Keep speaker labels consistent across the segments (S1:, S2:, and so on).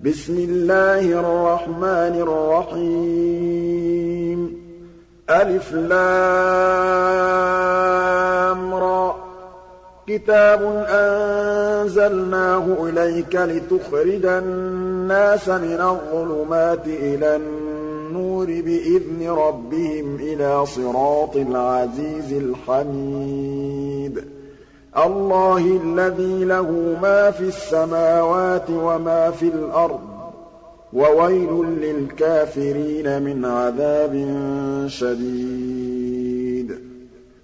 S1: بِسْمِ اللَّهِ الرَّحْمَٰنِ الرَّحِيمِ. الر ۚ كِتَابٌ أَنزَلْنَاهُ إِلَيْكَ لِتُخْرِجَ النَّاسَ مِنَ الظُّلُمَاتِ إِلَى النُّورِ بِإِذْنِ رَبِّهِمْ إِلَىٰ صِرَاطِ الْعَزِيزِ الْحَمِيدِ. اللَّهِ الَّذِي لَهُ مَا فِي السَّمَاوَاتِ وَمَا فِي الْأَرْضِ ۗ وَوَيْلٌ لِّلْكَافِرِينَ مِنْ عَذَابٍ شَدِيدٍ.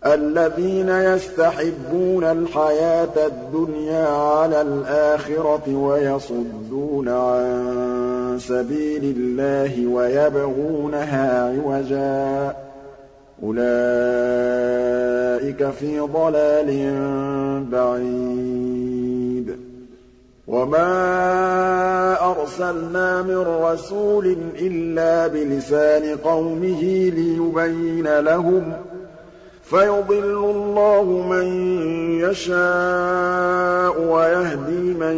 S1: الَّذِينَ يَسْتَحِبُّونَ الْحَيَاةَ الدُّنْيَا عَلَى الْآخِرَةِ وَيَصُدُّونَ عَن سَبِيلِ اللَّهِ وَيَبْغُونَهَا عِوَجًا. أُولَٰئِكَ فِي ضَلَالٍ بَعِيدٍ. وَمَا أَرْسَلْنَا مِن رَّسُولٍ إِلَّا بِلِسَانِ قَوْمِهِ لِيُبَيِّنَ لَهُمْ ۖ فَيُضِلُّ اللَّهُ مَن يَشَاءُ وَيَهْدِي مَن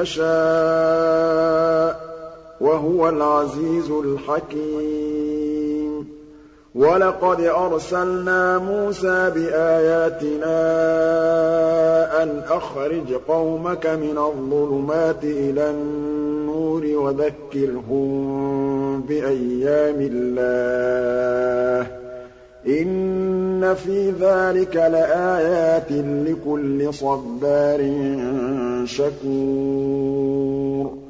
S1: يَشَاءُ ۚ وَهُوَ الْعَزِيزُ الْحَكِيمُ. وَلَقَدْ أَرْسَلْنَا مُوسَىٰ بِآيَاتِنَا أَنْ أَخْرِجْ قَوْمَكَ مِنَ الظُّلُمَاتِ إِلَى النُّورِ وَذَكِّرْهُم بِأَيَّامِ اللَّهِ ۚ. إِنَّ فِي ذَٰلِكَ لَآيَاتٍ لِّكُلِّ صَبَّارٍ شَكُورٍ.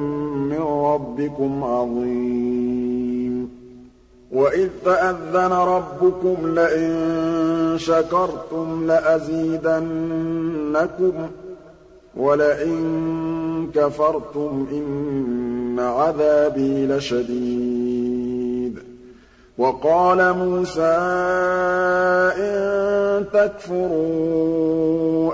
S1: رَّبِّكُمْ عَظِيمٌ. وَإِذْ تَأَذَّنَ رَبُّكُمْ لَئِن شَكَرْتُمْ لَأَزِيدَنَّكُمْ ۖ وَلَئِن كَفَرْتُمْ إِنَّ عَذَابِي لَشَدِيدٌ. وَقَالَ مُوسَىٰ إِن تَكْفُرُوا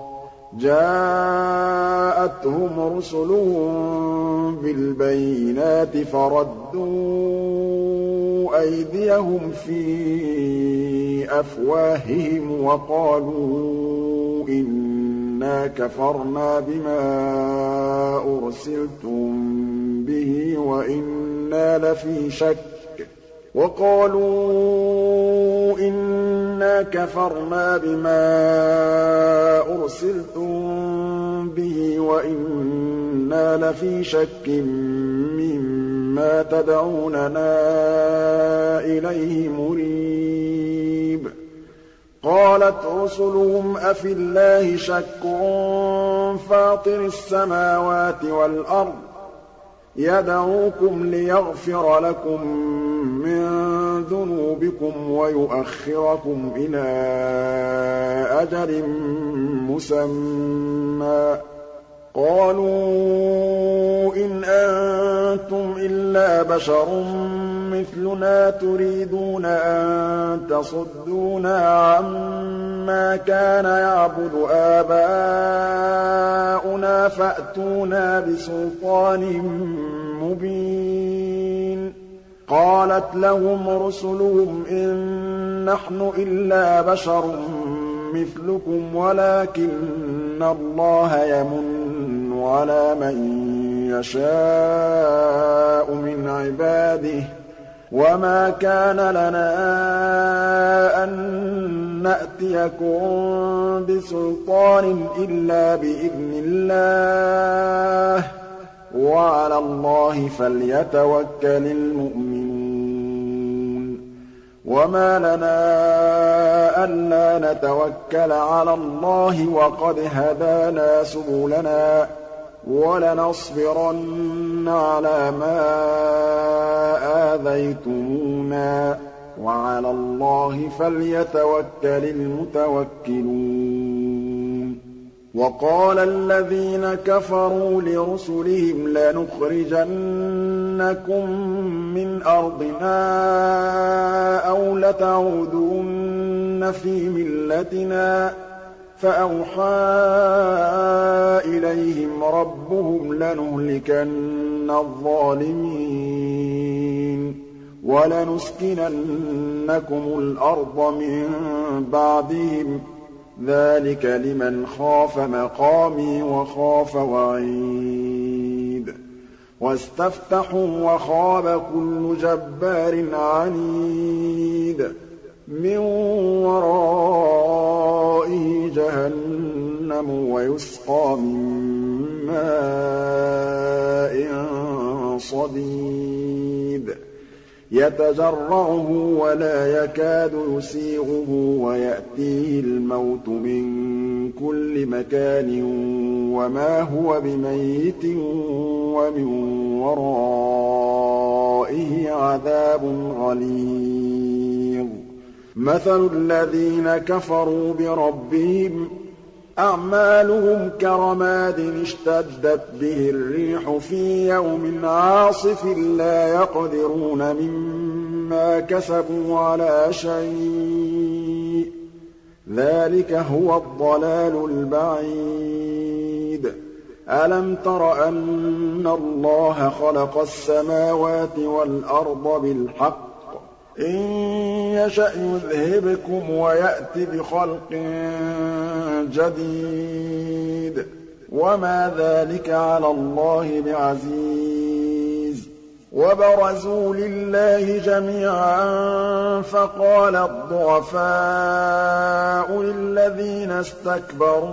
S1: جَاءَتْهُمْ رُسُلُهُم بِالْبَيِّنَاتِ فَرَدُّوا أَيْدِيَهُمْ فِي أَفْوَاهِهِمْ وَقَالُوا إِنَّا كَفَرْنَا بِمَا أُرْسِلْتُم بِهِ وَإِنَّا لَفِي شَكٍّ وَقَالُوا إِنَّا كَفَرْنَا بِمَا أُرْسِلْتُم بِهِ وَإِنَّا لَفِي شَكٍّ مِّمَّا تَدْعُونَنَا إِلَيْهِ مُرِيبٍ. قَالَتْ رُسُلُهُمْ أَفِي اللَّهِ شَكٌّ فَاطِرِ السَّمَاوَاتِ وَالْأَرْضِ يَدْعُوكُمْ لِيَغْفِرَ لَكُم مِّن ذُنُوبِكُمْ وَيُؤَخِّرَكُمْ إِلَىٰ أَجَلٍ مُّسَمًّى ۚ. قَالُوا إِنْ أَنتُمْ إِلَّا بَشَرٌ مِّثْلُنَا تُرِيدُونَ أَن تَصُدُّونَا عَمَّا كَانَ يَعْبُدُ آبَاؤُنَا فَأْتُونَا بِسُلْطَانٍ مُّبِينٍ. قَالَتْ لَهُمْ رُسُلُهُمْ إِن نَّحْنُ إِلَّا بَشَرٌ مِّثْلُكُمْ وَلَٰكِنَّ اللَّهَ يَمُنُّ عَلَىٰ مَن يَشَاءُ مِنْ عِبَادِهِ ۖ وَمَا كَانَ لَنَا أَن نَّأْتِيَكُم بِسُلْطَانٍ إِلَّا بِإِذْنِ اللَّهِ ۚ وَعَلَى اللَّهِ فَلْيَتَوَكَّلِ الْمُؤْمِنُونَ وَمَا لَنَا أَلَّا نَتَوَكَّلَ عَلَى اللَّهِ وَقَدْ هَدَانَا سُبُلَنَا ۚ وَلَنَصْبِرَنَّ عَلَىٰ مَا آذَيْتُمُونَا ۚ. وَعَلَى اللَّهِ فَلْيَتَوَكَّلِ الْمُتَوَكِّلُونَ. وَقَالَ الَّذِينَ كَفَرُوا لِرُسُلِهِمْ لَنُخْرِجَنَّكُم مِّنْ أَرْضِنَا أَوْ لَتَعُودُنَّ فِي مِلَّتِنَا ۖ. فَأَوْحَىٰ إِلَيْهِمْ رَبُّهُمْ لَنُهْلِكَنَّ الظَّالِمِينَ وَلَنُسْكِنَنَّكُمُ الْأَرْضَ مِن بَعْدِهِمْ ۚ. ذَٰلِكَ لِمَنْ خَافَ مَقَامِي وَخَافَ وَعِيدِ. وَاسْتَفْتَحُوا وَخَابَ كُلُّ جَبَّارٍ عَنِيدٍ. مِّن وَرَائِهِ جَهَنَّمُ وَيُسْقَىٰ مِن مَّاءٍ صَدِيدٍ. يَتَجَرَّعُهُ وَلَا يَكَادُ يُسِيغُهُ وَيَأْتِيهِ الْمَوْتُ مِن كُلِّ مَكَانٍ وَمَا هُوَ بِمَيِّتٍ وَمِن وَرَائِهِ عَذَابٌ غَلِيظٌ. مَثَلُ الَّذِينَ كَفَرُوا بِرَبِّهِمْ أَعْمَالُهُمْ كَرَمَادٍ اشْتَدَّتْ بِهِ الرِّيحُ فِي يَوْمٍ عَاصِفٍ لَّا يَقْدِرُونَ مِمَّا كَسَبُوا عَلَىٰ شَيْءٍ ۚ. ذَٰلِكَ هُوَ الضَّلَالُ الْبَعِيدُ. أَلَمْ تَرَ أَنَّ اللَّهَ خَلَقَ السَّمَاوَاتِ وَالْأَرْضَ بِالْحَقِّ إِن يَشَأْ يُذْهِبْكُمْ وَيَأْتِ بِخَلْقٍ جَدِيدٍ ۚ. وَمَا ذَٰلِكَ عَلَى اللَّهِ بِعَزِيزٍ. وَبَرَزُوا لِلَّهِ جَمِيعًا فَقَالَ الضُّعَفَاءُ لِلَّذِينَ اسْتَكْبَرُوا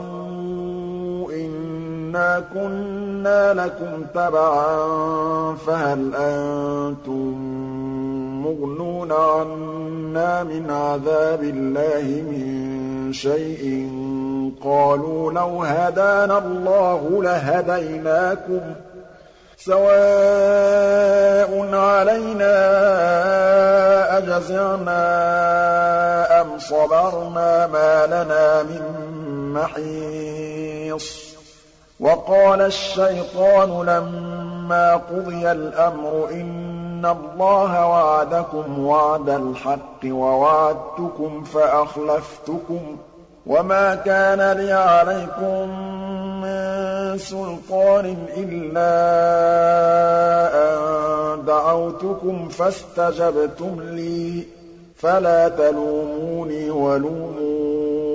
S1: إِنَّا كُنَّا لَكُمْ تَبَعًا فَهَلْ أَنتُم مُّغْنُونَ عَنَّا مِنْ عَذَابِ اللَّهِ مِن شَيْءٍ ۚ قَالُوا لَوْ هَدَانَا اللَّهُ لَهَدَيْنَاكُمْ ۖ سَوَاءٌ عَلَيْنَا أَجَزِعْنَا أَمْ صَبَرْنَا مَا لَنَا مِن مَّحِيصٍ وَقَالَ الشَّيْطَانُ لَمَّا قُضِيَ الْأَمْرُ إِنَّ اللَّهَ وَعَدَكُمْ وَعْدَ الْحَقِّ وَوَعَدتُّكُمْ فَأَخْلَفْتُكُمْ ۖ وَمَا كَانَ لِيَ عَلَيْكُم مِّن سُلْطَانٍ إِلَّا أَن دَعَوْتُكُمْ فَاسْتَجَبْتُمْ لِي ۖ فَلَا تَلُومُونِي وَلُومُوا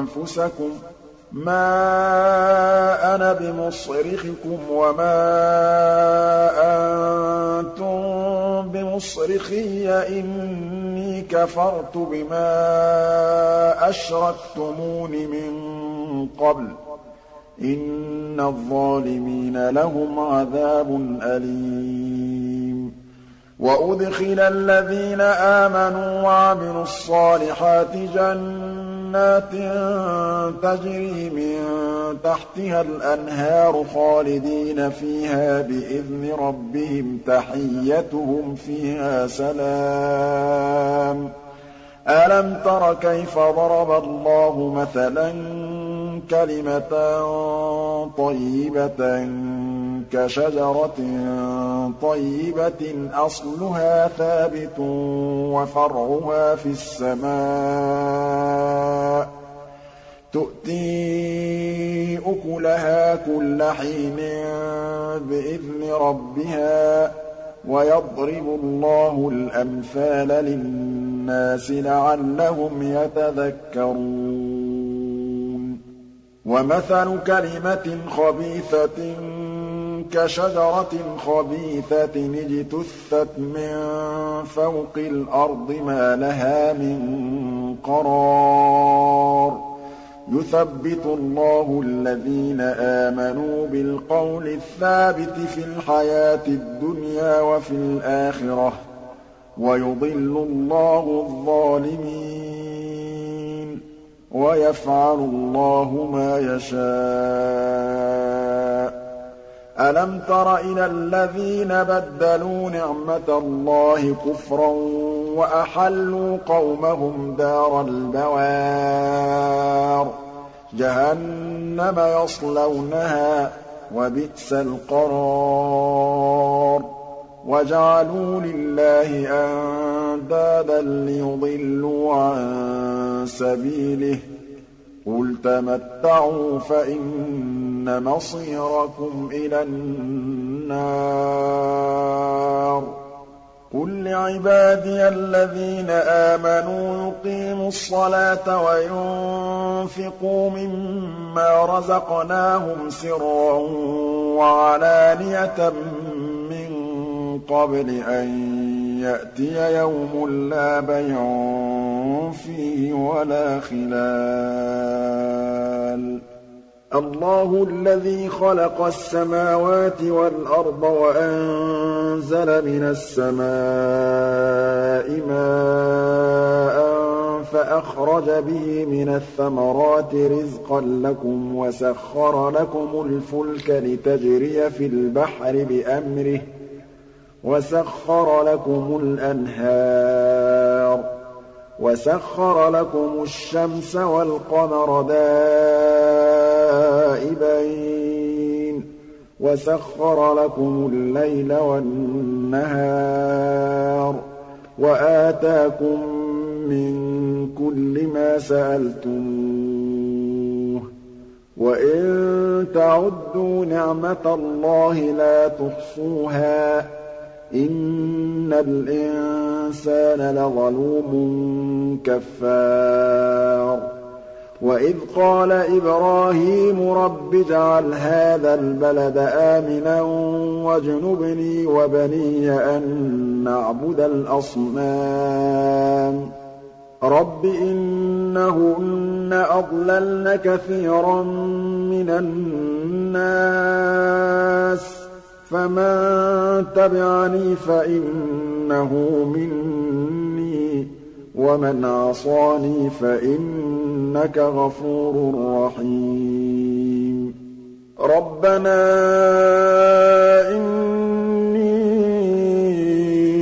S1: أَنفُسَكُم ۖ مَّا أَنَا بِمُصْرِخِكُمْ وَمَا أَنتُم بِمُصْرِخِيَّ ۖ إِنِّي كَفَرْتُ بِمَا أَشْرَكْتُمُونِ مِن قَبْلُ ۗ إِنَّ الظَّالِمِينَ لَهُمْ عَذَابٌ أَلِيمٌ وَأُدْخِلَ الَّذِينَ آمَنُوا وَعَمِلُوا الصَّالِحَاتِ جَنَّاتٍ جَنَّاتٍ تَجْرِي مِن تَحْتِهَا الْأَنْهَارُ خَالِدِينَ فِيهَا بِإِذْنِ رَبِّهِمْ ۖ تَحِيَّتُهُمْ فِيهَا سَلَامٌ ۚ. أَلَمْ تَرَ كَيْفَ ضَرَبَ اللَّهُ مَثَلًا كَلِمَةً طَيِّبَةً كَشَجَرَةٍ طَيِّبَةٍ أَصْلُهَا ثَابِتٌ وَفَرْعُهَا فِي السَّمَاءِ ۚ. تُؤْتِي أُكُلَهَا كُلَّ حِينٍ بِإِذْنِ رَبِّهَا ۗ وَيَضْرِبُ اللَّهُ الْأَمْثَالَ لِلنَّاسِ لَعَلَّهُمْ يَتَذَكَّرُونَ. وَمَثَلُ كَلِمَةٍ خَبِيثَةٍ كَشَجَرَةٍ خَبِيثَةٍ اجْتُثَّتْ مِن فَوْقِ الْأَرْضِ مَا لَهَا مِن قَرَارٍ. يُثَبِّتُ اللَّهُ الَّذِينَ آمَنُوا بِالْقَوْلِ الثَّابِتِ فِي الْحَيَاةِ الدُّنْيَا وَفِي الْآخِرَةِ ۖ وَيُضِلُّ اللَّهُ الظَّالِمِينَ. وَيَفْعَلُ اللَّهُ مَا يَشَاءُ. أَلَمْ تَرَ إِلَى الَّذِينَ بَدَّلُوا نِعْمَتَ اللَّهِ كُفْرًا وَأَحَلُّوا قَوْمَهُمْ دَارَ الْبَوَارِ؟ جَهَنَّمَ يَصْلَوْنَهَا ۖ وَبِئْسَ الْقَرَارُ. وَجَعَلُوا لِلَّهِ أَندَادًا لِّيُضِلُّوا عَن سَبِيلِهِ ۗ. قُلْ تَمَتَّعُوا فَإِنَّ مَصِيرَكُمْ إِلَى النَّارِ. قُل لِّعِبَادِيَ الَّذِينَ آمَنُوا يُقِيمُوا الصَّلَاةَ وَيُنفِقُوا مِمَّا رَزَقْنَاهُمْ سِرًّا وَعَلَانِيَةً قَبْلِ أَن يَأْتِيَ يَوْمٌ لَّا بَيْعٌ فِيهِ وَلَا خِلَالٌ. اللَّهُ الَّذِي خَلَقَ السَّمَاوَاتِ وَالْأَرْضَ وَأَنزَلَ مِنَ السَّمَاءِ مَاءً فَأَخْرَجَ بِهِ مِنَ الثَّمَرَاتِ رِزْقًا لَّكُمْ وَسَخَّرَ لَكُمُ الْفُلْكَ لِتَجْرِيَ فِي الْبَحْرِ بِأَمْرِهِ. وَسَخَّرَ لَكُمُ الْأَنْهَارَ وَسَخَّرَ لَكُمُ الشَّمْسَ وَالْقَمَرَ دَائِبَيْنِ وَسَخَّرَ لَكُمُ اللَّيْلَ وَالنَّهَارَ وَآتَاكُم مِّن كُلِّ مَا سَأَلْتُمُوهُ ۚ وَإِن تَعُدُّوا نِعْمَتَ اللَّهِ لَا تُحْصُوهَا ۗ إِنَّ الْإِنسَانَ لَظَلُومٌ كَفَّارٌ. وَإِذْ قَالَ إِبْرَاهِيمُ رَبِّ اجْعَلْ هَٰذَا الْبَلَدَ آمِنًا وَاجْنُبْنِي وَبَنِيَّ أَن نَّعْبُدَ الْأَصْنَامَ. رَبِّ إِنَّهُنَّ أَضْلَلْنَ كَثِيرًا مِّنَ النَّاسِ. فَمَن تَبِعَنِي فَإِنَّهُ مِنِّي ۖ وَمَنْ عَصَانِي فَإِنَّكَ غَفُورٌ رَّحِيمٌ. رَبَّنَا إِنِّي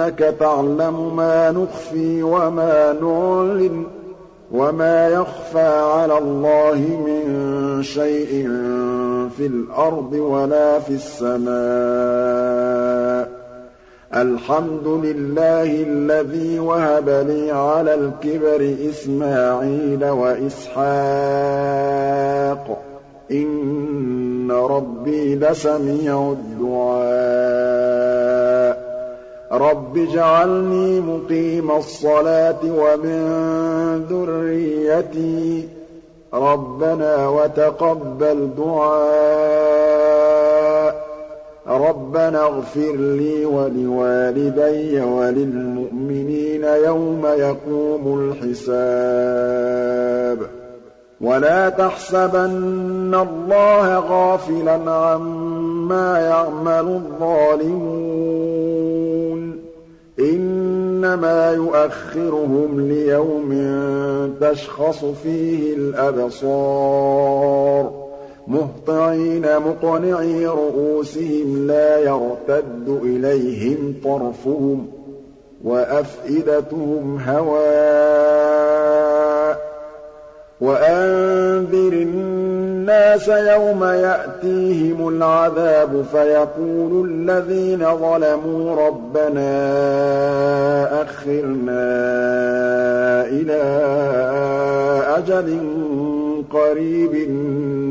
S1: إِنَّكَ تَعْلَمُ مَا نُخْفِي وَمَا نُعْلِنُ ۗ وَمَا يَخْفَىٰ عَلَى اللَّهِ مِن شَيْءٍ فِي الْأَرْضِ وَلَا فِي السَّمَاءِ ۚ. الْحَمْدُ لِلَّهِ الَّذِي وَهَبَ لِي عَلَى الْكِبَرِ إِسْمَاعِيلَ وَإِسْحَاقَ ۚ. إِنَّ رَبِّي لَسَمِيعُ الدُّعَاءِ. رَبِّ اجْعَلْنِي مُقِيمَ الصَّلَاةِ وَمِن ذُرِّيَّتِي ۚ رَبَّنَا وَتَقَبَّلْ دُعَاءِ رَبَّنَا اغْفِرْ لِي وَلِوَالِدَيَّ وَلِلْمُؤْمِنِينَ يَوْمَ يَقُومُ الْحِسَابُ وَلَا تَحْسَبَنَّ اللَّهَ غَافِلًا عَمَّا يَعْمَلُ الظَّالِمُونَ ۚ إِنَّمَا يُؤَخِّرُهُمْ لِيَوْمٍ تَشْخَصُ فِيهِ الْأَبْصَارُ. مُهْطِعِينَ مُقْنِعِي رُءُوسِهِمْ لَا يَرْتَدُّ إِلَيْهِمْ طَرْفُهُمْ ۖ وَأَفْئِدَتُهُمْ هَوَاءٌ. وَأَنذِرِ النَّاسَ يَوْمَ يَأْتِيهِمُ الْعَذَابُ فَيَقُولُ الَّذِينَ ظَلَمُوا رَبَّنَا أَخِّرْنَا إِلَىٰ أَجَلٍ قَرِيبٍ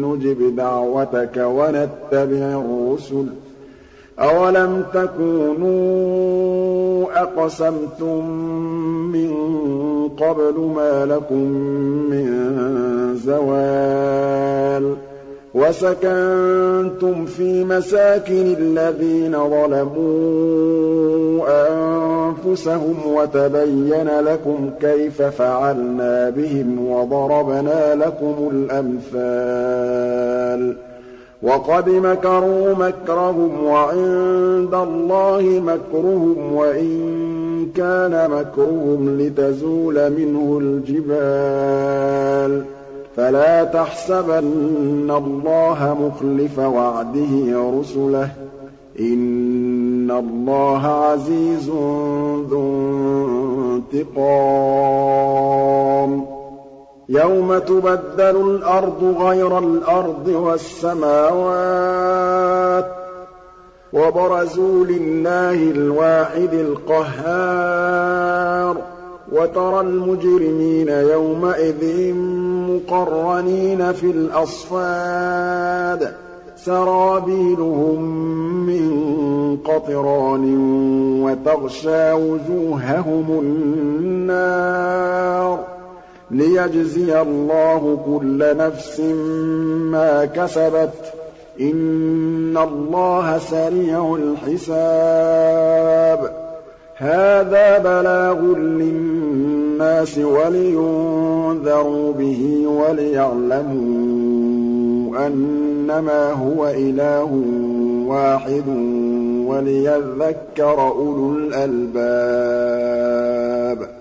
S1: نُّجِبْ دَعْوَتَكَ وَنَتَّبِعِ الرُّسُلَ. أَوَلَمْ تَكُونُوا أَقْسَمْتُم مِّن قَبْلُ مَا لَكُم مِّن زَوَالٍ وَسَكَنتُمْ فِي مَسَاكِنِ الَّذِينَ ظَلَمُوا أَنفُسَهُمْ وَتَبَيَّنَ لَكُمْ كَيْفَ فَعَلْنَا بِهِمْ وَضَرَبْنَا لَكُمُ الْأَمْثَالَ وَقَدْ مَكَرُوا مَكْرَهُمْ وَعِندَ اللَّهِ مَكْرُهُمْ وَإِن كَانَ مَكْرُهُمْ لِتَزُولَ مِنْهُ الْجِبَالُ فَلَا تَحْسَبَنَّ اللَّهَ مُخْلِفَ وَعْدِهِ رُسُلَهُ ۗ إِنَّ اللَّهَ عَزِيزٌ ذُو انتِقَامٍ يَوْمَ تُبَدَّلُ الْأَرْضُ غَيْرَ الْأَرْضِ وَالسَّمَاوَاتُ ۖ وَبَرَزُوا لِلَّهِ الْوَاحِدِ الْقَهَّارِ وَتَرَى الْمُجْرِمِينَ يَوْمَئِذٍ مُّقَرَّنِينَ فِي الْأَصْفَادِ سَرَابِيلُهُم مِّن قَطِرَانٍ وَتَغْشَىٰ وُجُوهَهُمُ النَّارُ لِيَجْزِيَ اللَّهُ كُلَّ نَفْسٍ مَّا كَسَبَتْ ۚ. إِنَّ اللَّهَ سَرِيعُ الْحِسَابِ. هَٰذَا بَلَاغٌ لِّلنَّاسِ وَلِيُنذَرُوا بِهِ وَلِيَعْلَمُوا أَنَّمَا هُوَ إِلَٰهٌ وَاحِدٌ وَلِيَذَّكَّرَ أُولُو الْأَلْبَابِ.